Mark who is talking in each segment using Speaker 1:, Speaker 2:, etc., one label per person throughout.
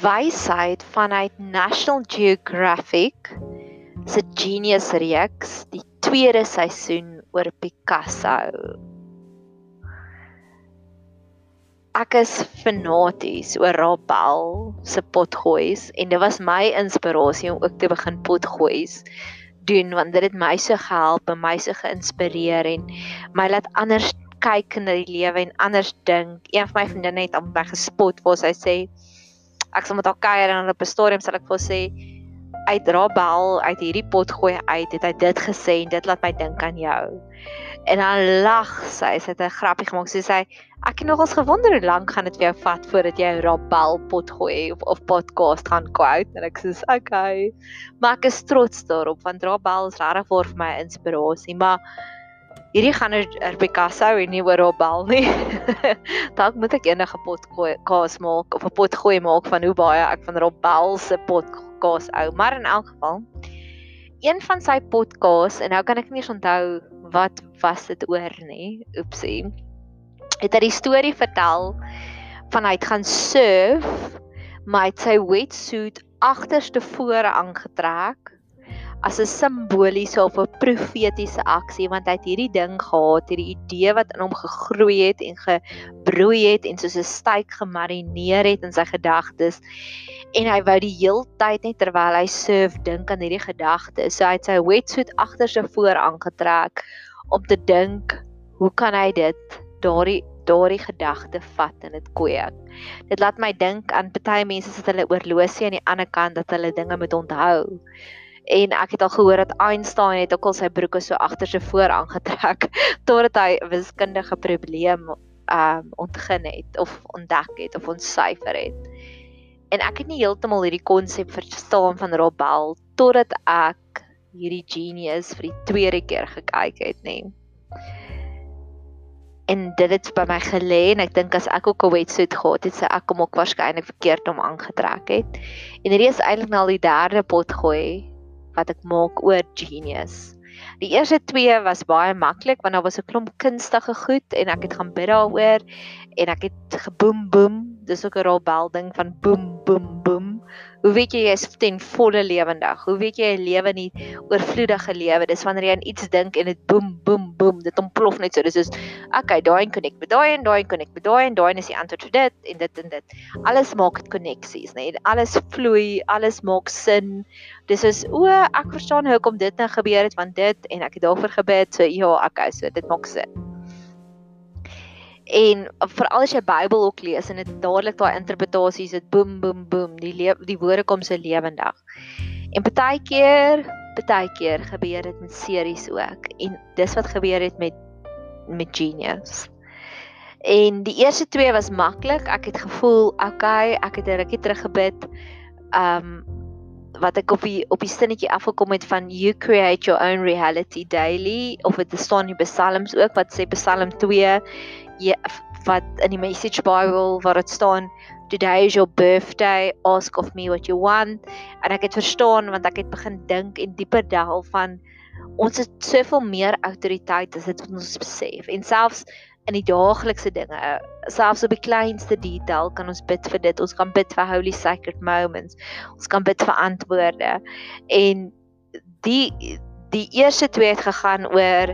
Speaker 1: wysheid vanuit National Geographic se Genius reeks, die tweede seisoen oor Picasso. Ek is fanaties oor Rob Bell se potgoeis en dit was my inspirasie om ook te begin potgoeis doen want dit het my so gehelp en my so geïnspireer en my laat anders kyk na die lewe en anders dink. Een van my vriendinne het hom weggespot waar sy sê ek sal met haar kuier en op 'n stadium sal ek vir sê uit Rabel uit hierdie pot gooi uit het hy dit gesê en dit laat my dink aan jou. En dan lag sy, sy het 'n grappie gemaak. Sy sê ek het nogals gewonder hoe lank gaan dit vir jou vat voordat jy Rabel pot gooi of of podcast gaan quote en ek sê okay. Maar ek is trots daarop want Rabel is regtig vir my inspirasie, maar hierdie gaan oor er, Picasso en nie oor Robel nie. Dalk moet ek enige pot kaas maak of 'n pot gooi maak van hoe baie ek van Robel se pot kaas hou. Maar in elk geval, een van sy podcasts en nou kan ek nie eens onthou wat was dit oor nie. Oepsie. Het hy die storie vertel van hy het gaan surf, maar hy het sy wetsuit agterste vore aangetrek as 'n simboliese of 'n profetiese aksie want hy het hierdie ding gehad, hierdie idee wat in hom gegroei het en gebroei het en soos 'n styk gemarineer het in sy gedagtes en hy wou die heeltyd net terwyl hy surf dink aan hierdie gedagtes. So hy het sy wetsuit agter sy voor aangetrek om te dink, hoe kan hy dit daardie daardie gedagte vat en dit kweek. Dit laat my dink aan baie mense wat hulle oorlosie aan die ander kant dat hulle dinge moet onthou en ek het al gehoor dat Einstein het ook al sy broeke so agter sy voor aangetrek totdat hy wiskundige probleem um ontgin het of ontdek het of ontsyfer het. En ek het nie heeltemal hierdie konsep verstaan van Rob Bell totdat ek hierdie genius vir die tweede keer gekyk het, nê. En dit het by my gelê en ek dink as ek ook 'n wetsuit gehad het, sou ek hom ook waarskynlik verkeerd om aangetrek het. En hierdie is eintlik nou al die derde pot gooi wat ek maak oor genius. Die eerste twee was baie maklik want daar was 'n klomp kunstige goed en ek het gaan bid daaroor en ek het geboom boom, dis ook 'n rolbel ding van boom boom boom Hoe weet jy jy is ten volle lewendig? Hoe weet jy jy lewe nie oorvloedige lewe? Dis wanneer jy aan iets dink en dit boem boem boem, dit ontplof net so. Dis soos okay, daai en connect met daai en daai en connect met daai en daai is die antwoord vir dit en dit en dit. Alles maak koneksies, nê? Nee? Alles vloei, alles maak sin. Dis is o, ek verstaan hoekom dit nou gebeur het want dit en ek het daarvoor gebid. So ja, okay, so dit maak sin. En veral as jy Bybel ook lees en dit dadelik daai interpretasies dit boem boem boem die die woorde kom so lewendig. En baie keer, baie keer gebeur dit met series ook en dis wat gebeur het met met Genius. En die eerste twee was maklik. Ek het gevoel, okay, ek het 'n rukkie terug gebid. Um wat ek op die op die sinnetjie afgekom het van you create your own reality daily of dit staan in Psalms ook wat sê Psalm 2 ja, wat in die message bible waar dit staan today is your birthday ask of me what you want. En ek het verstaan want ek het begin dink en dieper delf van ons het soveel meer autoriteit as dit ons besef. En selfs in die daaglikse dinge selfs op die kleinste detail kan ons bid vir dit. Ons kan bid vir holy sacred moments. Ons kan bid vir antwoorde. En die die eerste twee het gegaan oor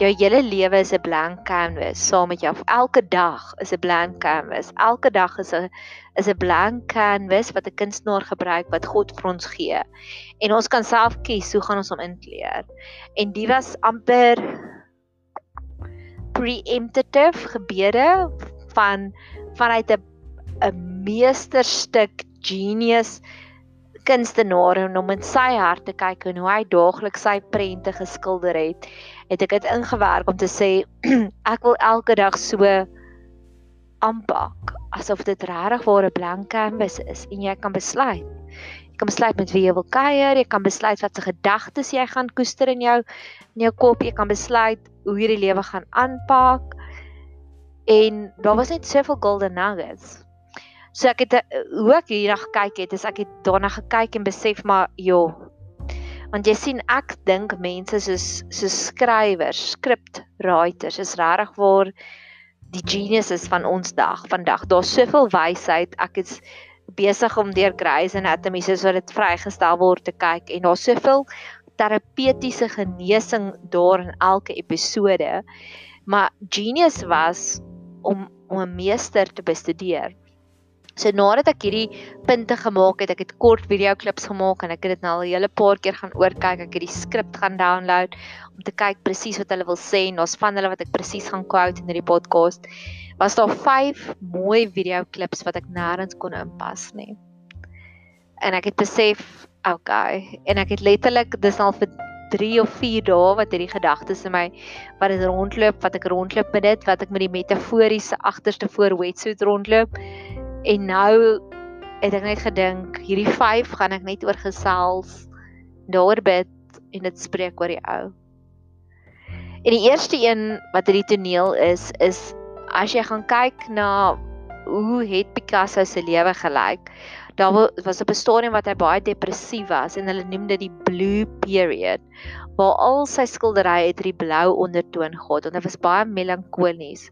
Speaker 1: jou hele lewe is 'n blank canvas saam met jou. Elke dag is 'n blank canvas. Elke dag is 'n is 'n blank canvas wat 'n kunstenaar gebruik wat God vir ons gee. En ons kan self kies hoe gaan ons hom inkleer. En dit was amper preemptive gebede van vanuit 'n 'n meesterstuk genius kunstenaar en om in sy hart te kyk en hoe hy daagliks sy prente geskilder het, het ek dit ingewerk om te sê ek wil elke dag so aanpak asof dit regtig waar 'n blank canvas is en jy kan besluit. Jy kan besluit met wie jy wil kuier, jy kan besluit wat se gedagtes jy gaan koester in jou in jou kop, jy kan besluit hoe hierdie lewe gaan aanpak. En daar was net soveel golden nuggets. So ek het eh, hoe ek hierna gekyk het, is ek het daarna gekyk en besef maar joh. Want jy sien ek dink mense soos so skrywers, script writers is regtig waar die geniuses van ons dag vandag. Daar's soveel wysheid. Ek is besig om deur Grey's Anatomy sodat dit vrygestel word te kyk en daar's soveel terapeutiese genesing daar in elke episode. Maar Genius was om om 'n meester te bestudeer. So nadat ek hierdie punte gemaak het, ek het kort video klips gemaak en ek het dit nou al 'n hele paar keer gaan oorkyk. Ek het die skrip gaan download om te kyk presies wat hulle wil sê en daar's van hulle wat ek presies gaan quote in hierdie podcast. Was daar 5 mooi video klips wat ek nêrens kon inpas nie. En ek het besef, okay, en ek het letterlik dis al vir 3 of 4 dae wat hierdie gedagtes in my wat dit rondloop, wat ek rondloop met dit, wat ek met die metaforiese agterste voor wetsuit rondloop. En nou het ek net gedink hierdie 5 gaan ek net oor gesels daaroor bid en dit spreek oor die ou. En die eerste een wat hierdie toneel is is as jy gaan kyk na hoe het Picasso se lewe gelyk. Daar was 'n stadium wat hy baie depressief was en hulle noem dit die blue period waar al sy skilderye het hierdie blou ondertoon gehad en dit was baie melankolies.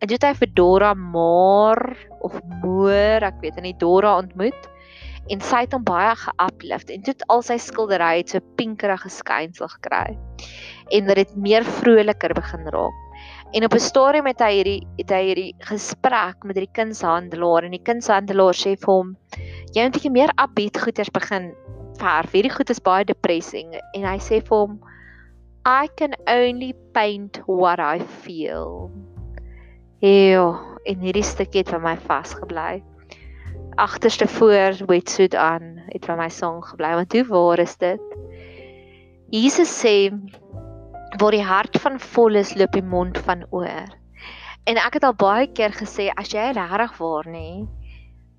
Speaker 1: En toe het hy vir Dora Maar of Moor, ek weet nie Dora ontmoet en sy het hom baie ge-uplift en het al sy skilderye so pinkerige skynsel gekry. En dit het meer vroliker begin raak. En op 'n stadium het hy hierdie het hy hierdie gesprek met hierdie kunshandelaar en die kunshandelaar sê vir hom jy moet 'n bietjie meer upbeat goeders begin verf. Hierdie goed is baie depressing en hy sê vir hom I can only paint what I feel. Ja, en hierdie stukkie het vir my vasgebly. Agterste voor wetsuit aan het vir my song gebly. Want hoe waar is dit? Jesus sê waar die hart van vol is, loop die mond van oor. En ek het al baie keer gesê as jy regtig waar nê,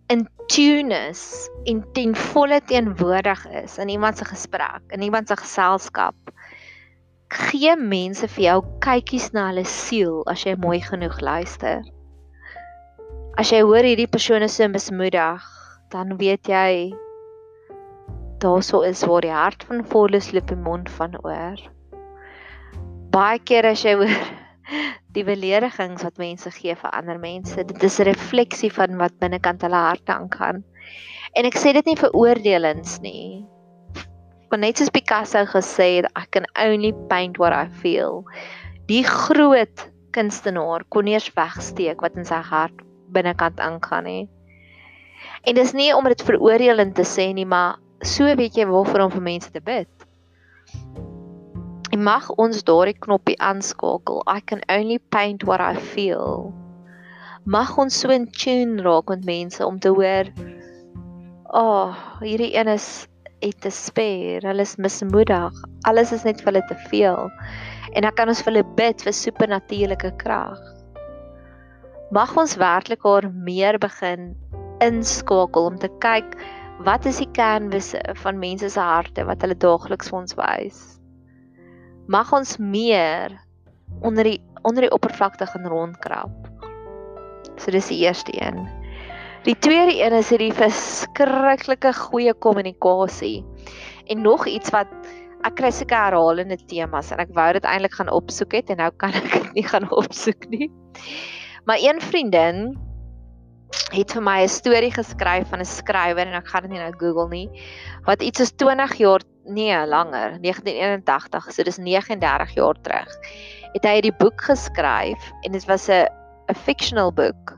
Speaker 1: in tune is en ten volle teenwoordig is in iemand se gesprek, in iemand se geselskap, gee mense vir jou kykies na hulle siel as jy mooi genoeg luister. As jy hoor hierdie persoon is so mismoedig, dan weet jy daarso is waar die hart van vol is loop die mond van oor. Baie keer as jy hoor die beledigings wat mense gee vir ander mense. Dit is 'n refleksie van wat binnekant hulle harte aangaan. En ek sê dit nie vir oordelings nie. Want net soos Picasso gesê het, I can only paint what I feel. Die groot kunstenaar kon eers wegsteek wat in sy hart binnekant aangaan nie. En dis nie om dit veroordelend te sê nie, maar so weet jy waarvoor om vir mense te bid. Mag ons daardie knoppie aanskakel. I can only paint what I feel. Mag ons so in tune raak met mense om te hoor, "Ag, oh, hierdie een is het te speer. Hulle is mismoedig. Alles is net vir hulle te veel." En dan kan ons vir hulle bid vir supernatuurlike krag. Mag ons werklik haar meer begin inskakel om te kyk wat is die kernwisse van mense se harte wat hulle daagliks vir ons wys mag ons meer onder die onder die oppervlakte gaan rondkrap. So dis die eerste een. Die tweede een is hierdie verskriklike goeie kommunikasie. En nog iets wat ek kry seker herhalende temas en ek wou dit eintlik gaan opsoek het en nou kan ek dit nie gaan opsoek nie. Maar een vriendin het vir my 'n storie geskryf van 'n skrywer en ek gaan dit nie nou Google nie wat iets soos 20 jaar nee, langer, 1981, so dis 39 jaar terug. Het hy hierdie boek geskryf en dit was 'n 'n fictional boek.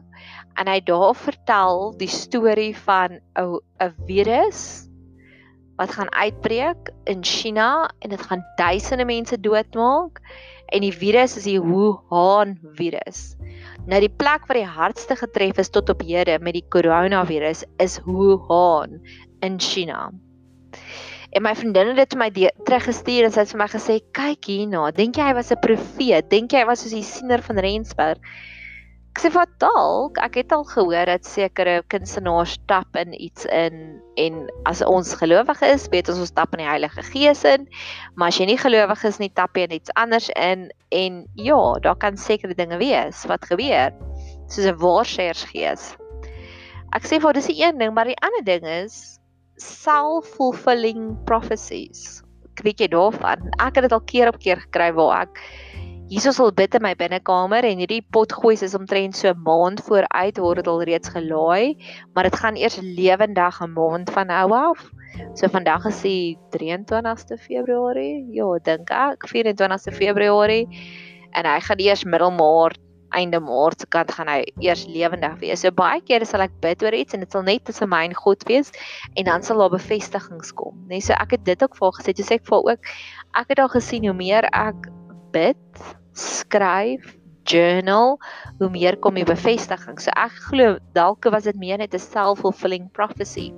Speaker 1: En hy daar vertel die storie van 'n 'n virus wat gaan uitbreek in China en dit gaan duisende mense doodmaak en die virus is die Wuhan virus. Nou die plek waar die hardste getref is tot op hede met die koronavirus is Wuhan in China. En my vriendin het dit vir my teruggestuur en sy het vir my gesê, "Kyk hierna, dink jy hy was 'n profeet? Dink jy hy was soos die siener van Rensburg?" Ek sê wat dalk, ek het al gehoor dat sekere kunstenaars stap in iets in en as ons gelowig is, weet ons ons stap in die Heilige Gees in, maar as jy nie gelowig is nie, tap jy in iets anders in en ja, daar kan sekere dinge wees wat gebeur, soos 'n waarsêersgees. Ek sê vir dis die een ding, maar die ander ding is self-fulfilling prophecies. Weet jy daarvan. Ek het dit al keer op keer gekry waar ek Hier is al bid in my binnekamer en hierdie potgooi is omtrent so 'n maand vooruit word dit al reeds gelaai, maar dit gaan eers lewendig 'n maand van nou af. So vandag is die 23ste Februarie. Ja, dink ek 24ste Februarie en hy gaan eers middelmaart einde maart se kant gaan hy eers lewendig wees. So baie kere sal ek bid oor iets en dit sal net tussen my en God wees en dan sal daar bevestigings kom. Net so ek het dit ook vir gesê, jy sê ek vir ook ek het al gesien hoe meer ek bid, skryf, journal, hoe meer kom die bevestiging. So ek glo dalk was dit meer net 'n self-fulfilling prophecy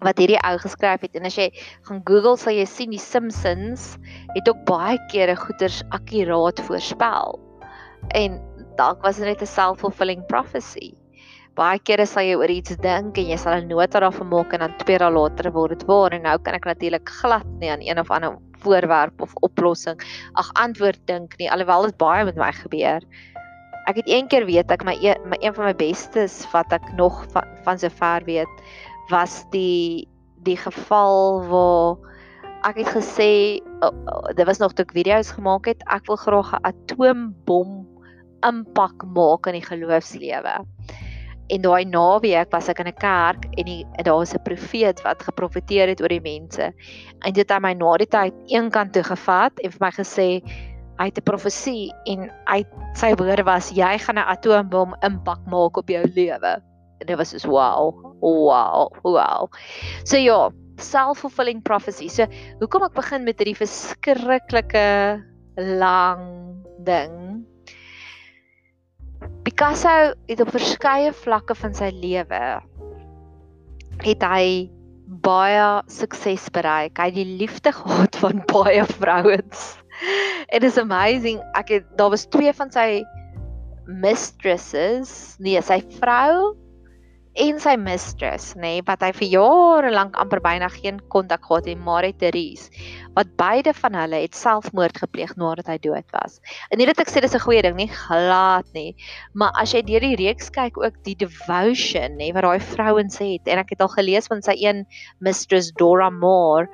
Speaker 1: wat hierdie ou geskryf het en as jy gaan Google sal jy sien die Simpsons het ook baie kere goeters akkuraat voorspel en dalk was dit net 'n self-fulfilling prophecy. Baie kere sal jy oor iets dink en jy sal 'n nota daarvan maak en dan twee dae later word dit waar en nou kan ek natuurlik glad nie aan een of ander voorwerp of oplossing ag antwoord dink nie alhoewel dit baie met my gebeur. Ek het een keer weet ek my, e my een van my bestes wat ek nog van, van so ver weet was die die geval waar ek het gesê oh, oh, dit was nog toe ek video's gemaak het ek wil graag 'n atoombom impak maak in die geloofslewe. En daai naweek was ek in 'n kerk en die daar was 'n profeet wat geprofeteer het oor die mense. En dit het my na die tyd een kant toe gevat en vir my gesê hy het 'n profesie en hy sy woorde was jy gaan 'n atoombom impak maak op jou lewe. En dit was so wow. Wow. Wow. So ja, self-fulfilling prophecy. So hoekom ek begin met hierdie verskriklike lang ding Picasso het op verskeie vlakke van sy lewe het hy baie sukses bereik. Hy het die liefde gehad van baie vrouens. It is amazing. Ek het daar was twee van sy mistresses, nee, sy vrou en sy mistress, nê, nee, wat hy vir jare lank amper byna geen kontak gehad het, Marie Therese, wat beide van hulle het selfmoord gepleeg nadat hy dood was. En nie dat ek sê dis 'n goeie ding nie, glad nie, maar as jy deur die reeks kyk ook die devotion, nê, wat daai vrouens het en ek het al gelees van sy een mistress Dora Moore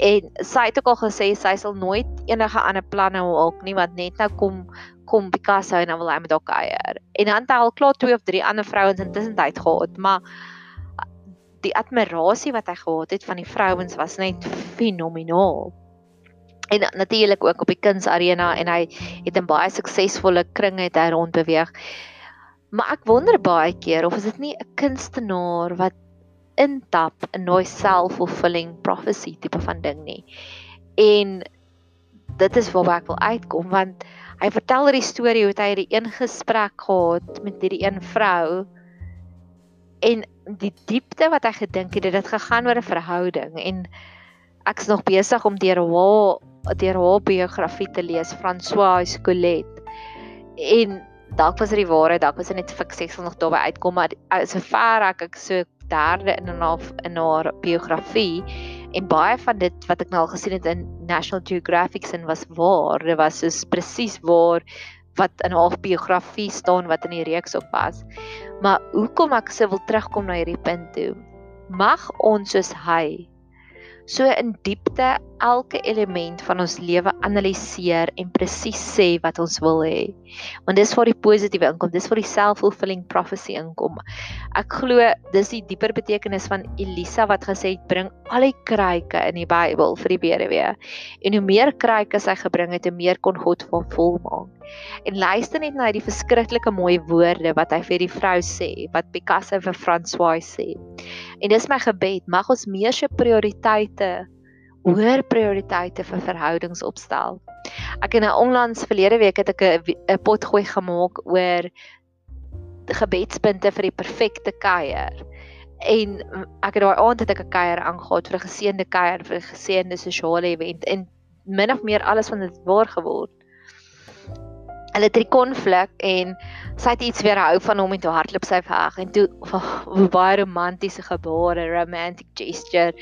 Speaker 1: en sy het ook al gesê sy sal nooit enige ander planne maak nie want net nou kom kom Picasso en dan wil hy met haar kuier. En dan het hy al klaar twee of drie ander vrouens intussen tyd gehad, maar die admirasie wat hy gehad het van die vrouens was net fenomenaal. En natuurlik ook op die kunsarena en hy het in baie suksesvolle kringe het hy rond beweeg. Maar ek wonder baie keer of is dit nie 'n kunstenaar wat intap in daai self-fulfilling prophecy tipe van ding nie. En dit is waar ek wil uitkom want hy vertel hierdie storie hoe hy hierdie een gesprek gehad met hierdie een vrou en die diepte wat hy gedink het dit het gegaan oor 'n verhouding en ek's nog besig om deur haar deur haar biografie te lees Françoise Collet en dalk was dit die waarheid dalk was dit net fiksie ek sal nog daarby uitkom maar sover ek ek so derde in 'n half in haar biografie en baie van dit wat ek nou al gesien het in National Geographic sin was waar dit was soos presies waar wat in haar biografie staan wat in die reeks op was. Maar hoekom ek se wil terugkom na hierdie punt toe? Mag ons soos hy so in diepte elke element van ons lewe analiseer en presies sê wat ons wil hê. Want dis waar die positiewe inkom, dis waar die self-fulfilling prophecy inkom. Ek glo dis die dieper betekenis van Elisa wat gesê het bring al die kruike in die Bybel vir die weduwee. En hoe meer kruike sy gebring het, hoe meer kon God van vol maak. En luister net na die verskriklike mooi woorde wat hy vir die vrou sê, wat Picasso vir François sê. En dis my gebed, mag ons meer se prioriteite hoër prioriteite vir verhoudings opstel. Ek het nou onlangs verlede week het ek 'n potgooi gemaak oor gebedspunte vir die perfekte kuier. En ek het daai aand het ek 'n kuier aangegaan vir 'n geseënde kuier vir 'n geseënde sosiale event en min of meer alles van dit waar geword hulle het 'n konflik en sy het iets weerhou van hom en toe hardloop sy weg en toe oh, baie romantiese gebare, romantic gesture,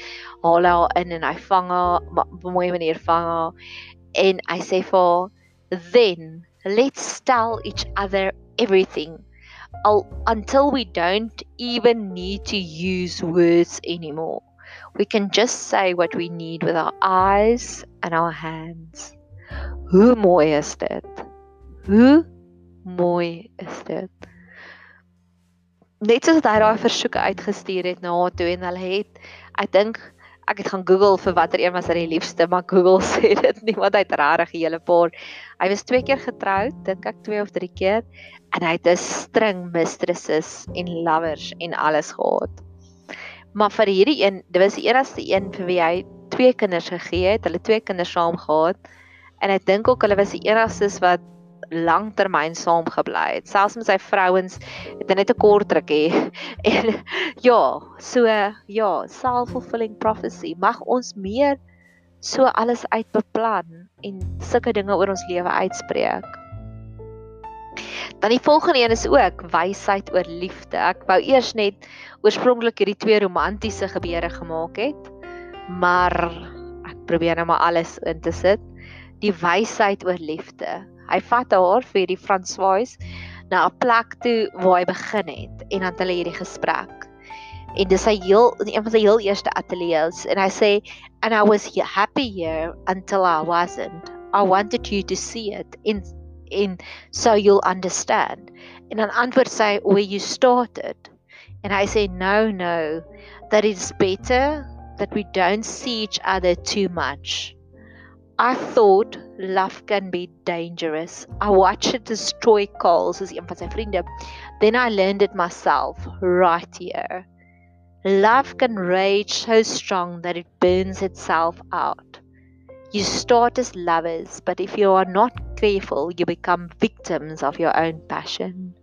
Speaker 1: haal haar in en hy vang haar op 'n mooi manier vang haar en hy sê vir then let's tell each other everything I'll, until we don't even need to use words anymore. We can just say what we need with our eyes and our hands. Hoe mooi is dit? Hoe mooi is dit? Net soos hy daai versoeke uitgestuur het na haar toe en hulle het ek dink ek het gaan Google vir watter een was hy die liefste, maar Google sê dit nie wat hy het regtig 'n hele paar. Hy was twee keer getroud, dink ek twee of drie keer en hy het 'n string mistresses en lovers en alles gehad. Maar vir hierdie een, dit was die enigste een vir wie hy twee kinders gegee het. Hulle twee kinders saam gehad. En ek dink ook hulle was die enigstes wat langtermyn saam gebly het. Selfs met sy vrouens het hy net 'n kort rukkie. En ja, so ja, self-fulfilling prophecy. Mag ons meer so alles uitbeplan en sulke dinge oor ons lewe uitspreek. Dan die volgende een is ook wysheid oor liefde. Ek wou eers net oorspronklik hierdie twee romantiese gebeure gemaak het, maar ek probeer nou maar alles in te sit. Die wysheid oor liefde hy vat haar vir die Franswys na 'n plek toe waar hy begin het en dan hulle hierdie gesprek. En dis hy heel een van sy heel eerste ateljee's en hy sê and I was happy here until I wasn't. I wanted you to see it in in so you'll understand. En dan antwoord sy where you started. And I say no no that it's better that we don't see each other too much. I thought love can be dangerous. I watched it destroy calls as een van sy vriende. Then I learned it myself right here. Love can rage so strong that it burns itself out. You start as lovers, but if you are not careful, you become victims of your own passion.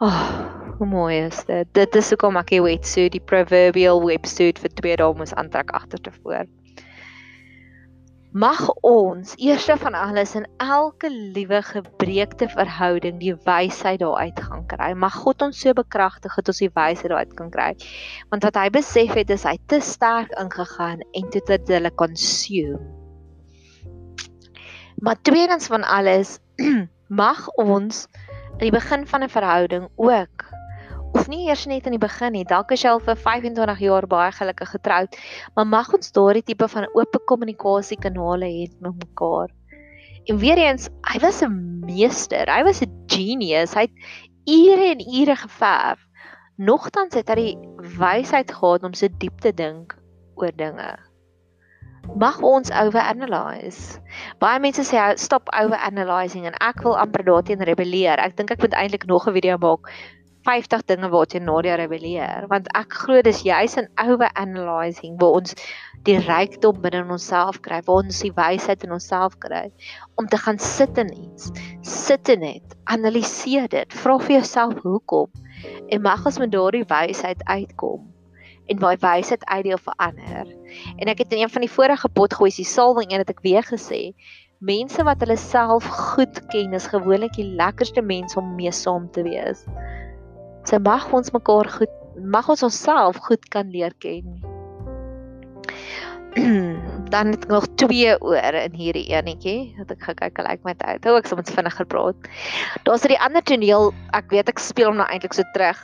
Speaker 1: Oh, hoe mooi is dit. Dit is hoekom ek die wetsuit, die proverbial wetsuit vir twee dae moes aantrek agter te voor. Mag ons eerste van alles in elke liewe gebreekte verhouding die wysheid daaruit gaan kry. Mag God ons so bekragtig dat ons die wysheid daaruit kan kry. Want wat hy besef het is hy te sterk ingegaan en toe dit hulle consume. Maar tweedens van alles mag ons in die begin van 'n verhouding ook of nie eers net in die begin nie, dalk is jy al vir 25 jaar baie gelukkig getroud, maar mag ons daardie tipe van oop kommunikasie kanale hê met mekaar. En weer eens, hy was 'n meester, hy was 'n genius. Hy het ure en ure geverf. Nogtans het hy die wysheid gehad om so diep te dink oor dinge. Mag ons overanalyze. Baie mense sê stop overanalyzing en ek wil amper daarteen rebelleer. Ek dink ek moet eintlik nog 'n video maak 50 dinge waarteen Nadia rebelleer want ek glo dis juis in over analyzing waar ons die rykdom binne in onsself kry waar ons die wysheid in onsself kry om te gaan sit in iets sit in dit analiseer dit vra vir jouself hoekom en mag ons met daardie wysheid uitkom en daai wysheid uitdeel vir ander en ek het in een van die vorige potgoeie se salwing een het ek weer gesê mense wat hulle self goed ken is gewoonlik die lekkerste mense om mee saam te wees So mag ons mekaar goed mag ons onsself goed kan leer ken. Dan het ek nog twee oor in hierdie enetjie wat ek gekyk het like my tyd. Hou ek sommer vinniger praat. Daar's 'n ander toneel, ek weet ek speel hom nou eintlik so terug.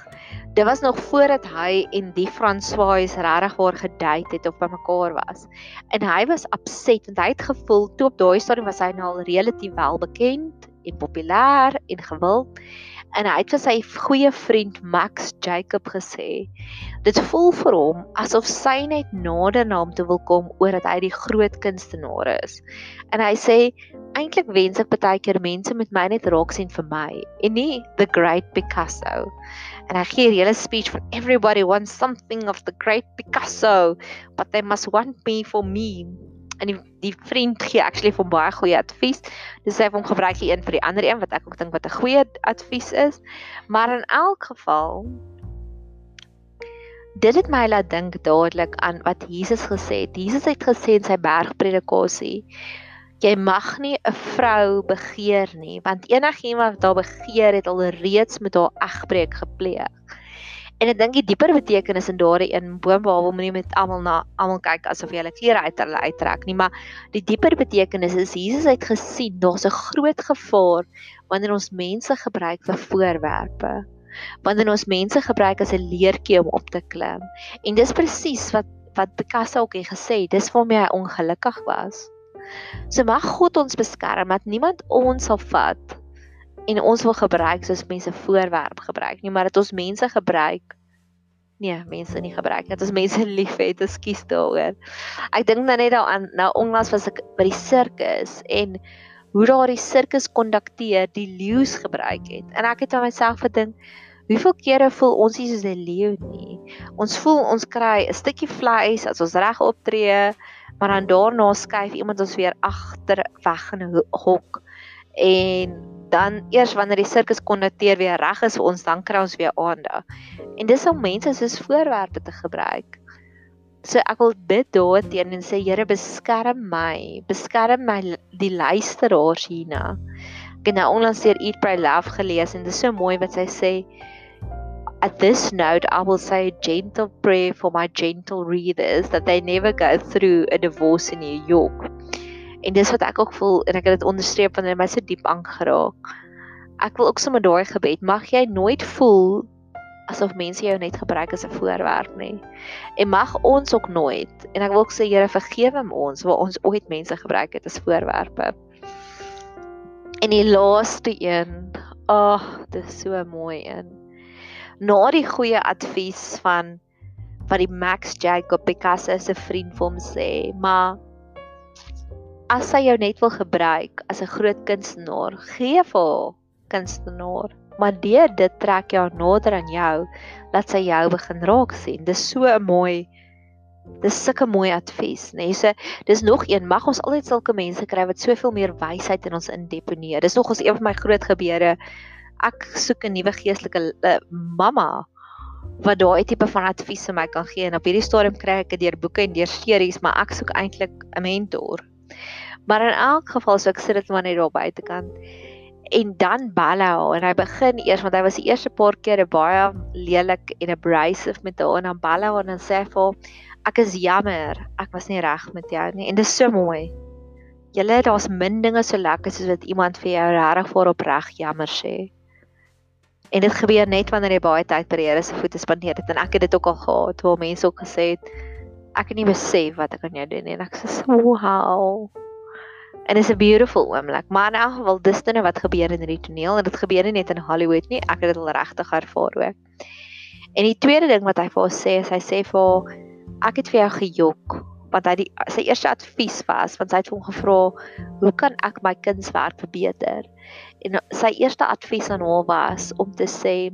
Speaker 1: Dit was nog voordat hy en die Franswais regtig waar gedate het of by mekaar was. En hy was upset want hy het gevoel toe op daai stadium was hy nou al relatief wel bekend en populêr en gewild en hy het vir sy goeie vriend Max Jacob gesê dit voel vir hom asof sy net nader na hom toe wil kom oor dat hy die groot kunstenaar is. En hy sê eintlik wens ek baie keer mense met my net raak sien vir my en nie the great Picasso. En hy gee 'n hele speech van everybody wants something of the great Picasso but they must want me for me en die, die vriend gee actually vir baie goeie advies. Dis hy hom gebruik die een vir die ander een wat ek ook dink wat 'n goeie advies is. Maar in elk geval dit het my laat dink dadelik aan wat Jesus gesê het. Jesus het gesê in sy bergpredikasie jy mag nie 'n vrou begeer nie want enigiemand wat haar begeer het al reeds met haar egbreek gepleeg. En ek dink die dieper betekenis in daardie een boombehalwe om nie met almal na almal kyk asof jy hulle klere uit hulle uittrek nie, maar die dieper betekenis is Jesus het gesien daar's 'n groot gevaar wanneer ons mense gebruik vir voorwerpe. Wanneer ons mense gebruik as 'n leertjie om op te klim. En dis presies wat wat Picasso ook het gesê, dis waarmee hy ongelukkig was. So mag God ons beskerm dat niemand ons sal vat en ons wil gebruik soos mense voorwerp gebruik nie, maar dat ons mense gebruik Nee, mense nie gebruik dat ons mense liefhet, ekskuus daaroor. Ek dink nou net daaraan, nou onlangs was ek by die sirkus en hoe daar die sirkuskondukteur die leeu's gebruik het. En ek het aan myself gedink, hoeveel kere voel ons nie soos 'n leeu nie. Ons voel ons kry 'n stukkie vleis as ons reg optree, maar dan daarna skuif iemand ons weer agter weg in 'n hok. En dan eers wanneer die sirkuskondukteur weer reg is vir ons, dan kry ons weer aandag. En dis om mense soos voorwerpe te gebruik. So ek wil bid daarteen en sê Here beskerm my, beskerm my die luisteraars hierna. Ek het nou onlangs deur Eat Pray Love gelees en dit is so mooi wat sy sê At this note I will say a gentle prayer for my gentle readers that they never go through a divorce in New York. En dis wat ek ook voel en ek het dit onderstreep wanneer my so diep aangeraak. Ek wil ook sommer daai gebed mag jy nooit voel asof mense jou net gebruik as 'n voorwerp nie. En mag ons ook nooit en ek wil ook sê Here vergewe ons waar ons ooit mense gebruik het as voorwerpe. En die laaste een, ag, oh, dit is so mooi een. Na die goeie advies van wat die Max Jacob Picasso se vriend vir hom sê, maar as hy jou net wil gebruik as 'n groot kunstenaar, gee vir kunstenaar maar deur dit trek jou nader aan jou dat sy jou begin raak sien. Dis so 'n mooi dis sulke mooi advies, nê. Nee. So dis nog een mag ons altyd sulke mense kry wat soveel meer wysheid in ons indeponeer. Dis nog ons een van my groot gebeure. Ek soek 'n nuwe geestelike uh, mamma wat daai tipe van advies vir my kan gee en op hierdie stadium kry ek dit deur boeke en deur series, maar ek soek eintlik 'n mentor. Maar in elk geval so ek sit dit maar net daar buitekant. En dan bel hy haar en hy begin eers want hy was die eerste paar keer baie lelik en abrasive met haar. En dan bel hy haar en sê vir ek is jammer ek was nie reg met jou nie. En dit is so mooi. Julle daar's min dinge so lekker soos wat iemand vir jou regtig voor opreg jammer sê. En dit gebeur net wanneer jy baie tyd by die Here se voete spandeer het. En ek het dit ook al gehad waar mense ook gesê het ek het nie besef wat ek aan jou doen nie. En ek sê wow En dit is 'n beautiful oomblik, maar in elk geval dis dinge wat gebeur in hierdie toneel en dit gebeur net in Hollywood nie, ek het dit al regtig ervaar ook. En die tweede ding wat hy vir ons sê is hy sê vir ek het vir jou gejok want hy die, sy eerste advies was want sy het hom gevra hoe kan ek my kunswerk verbeter? En sy eerste advies aan hom was om te sê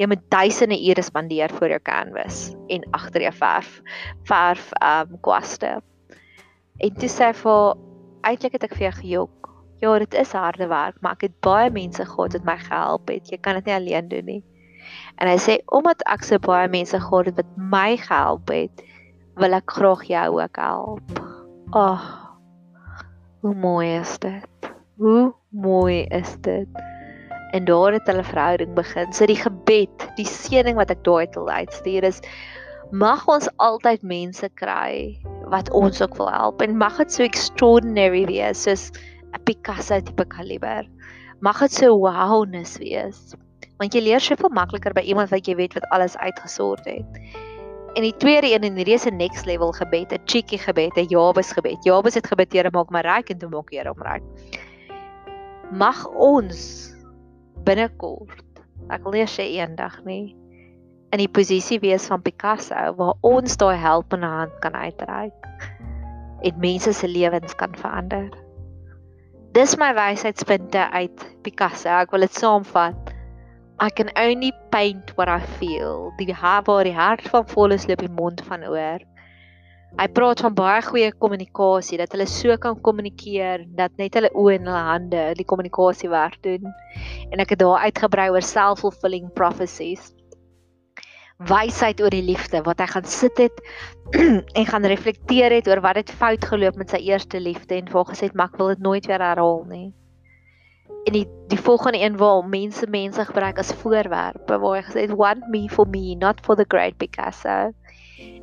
Speaker 1: jy moet duisende ure spandeer voor jou canvas en agter jou verf verf um kwaste. En toe sê vir eintlik het ek vir jou gejok. Ja, dit is harde werk, maar ek het baie mense gehad wat my gehelp het. Jy kan dit nie alleen doen nie. En hy sê omdat ek so baie mense gehad het wat my gehelp het, wil ek graag jou ook help. Ag. Oh, hoe mooi is dit? Hoe mooi is dit? En daar het hulle verhouding begin. So die gebed, die seëning wat ek daai uit uitstuur is mag ons altyd mense kry wat ons ook wil help en mag dit so extraordinary wees soos 'n Picasso tipe kaliber. Mag dit so wowness wees. Want jy leer soveel makliker by iemand wat jy weet wat alles uitgesort het. En die tweede een en hierdie is 'n next level gebed, 'n cheeky gebed, 'n Jabes gebed. Jabes het gebid, Here, maak my ryk en toe maak Here hom ryk. Mag ons binnekort, ek wil nie sê eendag nie, in die posisie wees van Picasso waar ons daai helpende hand kan uitreik en mense se lewens kan verander. Dis my wysheidspunte uit Picasso. Ek wil dit saamvat. I can only paint what I feel. Die waar die hart van vol is, loop die mond van oor. Hy praat van baie goeie kommunikasie dat hulle so kan kommunikeer dat net hulle oë en hulle hande die kommunikasie werk doen. En ek het daar uitgebrei oor self-fulfilling prophecies wysheid oor die liefde wat hy gaan sit het en gaan reflekteer het oor wat het fout geloop met sy eerste liefde en waar gesê het maar ek wil dit nooit weer herhaal nie. En die die volgende een waar mense mense gebruik as voorwerpe waar hy gesê het want me for me not for the great Picasso.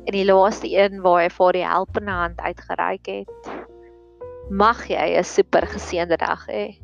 Speaker 1: En die laaste een waar hy vir die helpende hand uitgereik het. Mag jy 'n super geseënde dag hê.